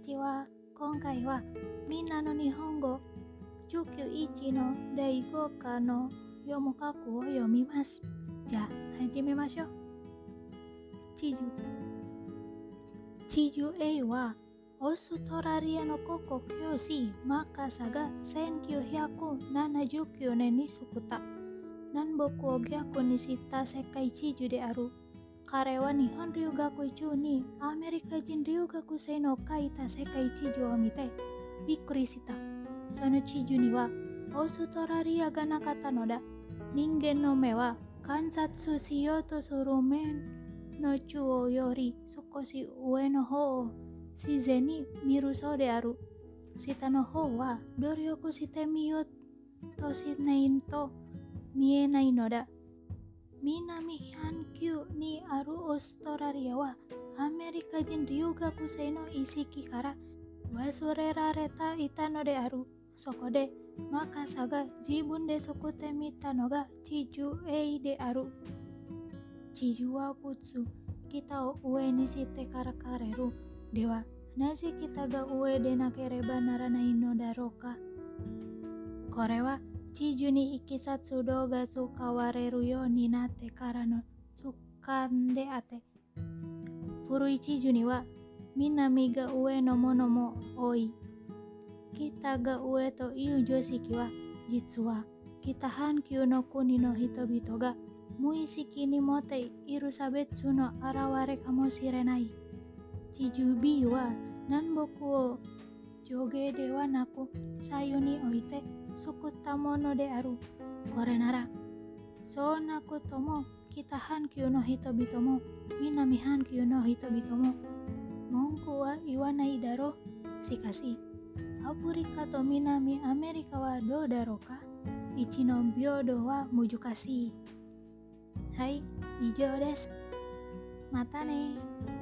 ちは。今回はみんなの日本語191の第5課の読む書くを読みます。じゃあ始めましょう。地図地図 A はオーストラリアの国語教師マーカサが1979年に作った南北を逆にした世界地図である。彼は日本留学中にアメリカ人留学生の書いた世界地図を見てびっくりした。その地図にはオーストラリアがなかったのだ。人間の目は観察しようとする面の中央より少し上の方を自然に見るそうである。下の方は努力してみようとしないと見えないのだ。Minami kyu ni aru Torariya wa Amerika jin Ryuga Kusei no Isiki kara Wasurera reta ita no de aru Sokode maka saga jibun de sokute mita no ga Chiju ei de aru Chiju wa putsu kita o ue ni site kara kareru Dewa nasi kita ga ue de nakereba naranai no daroka Korewa ちじゅにいきさつどがすかわれるようになってからのそすかんであて。古いちじゅには、南が上のものも多い。北が上という常識は、実は、北半球の国の人々が、無意識に持っている差別の現れかもしれない。地獣 B はぼくを Joge dewa naku sayuni oite suku tamono de aru nara So naku tomo kyu no hito bitomo kyu no hito bitomo. Mongku wa daro si sikasi. Apurika to minami Amerika wa do daroka ichino biodo wa mujukasi. Hai, ijo des. Mata ne.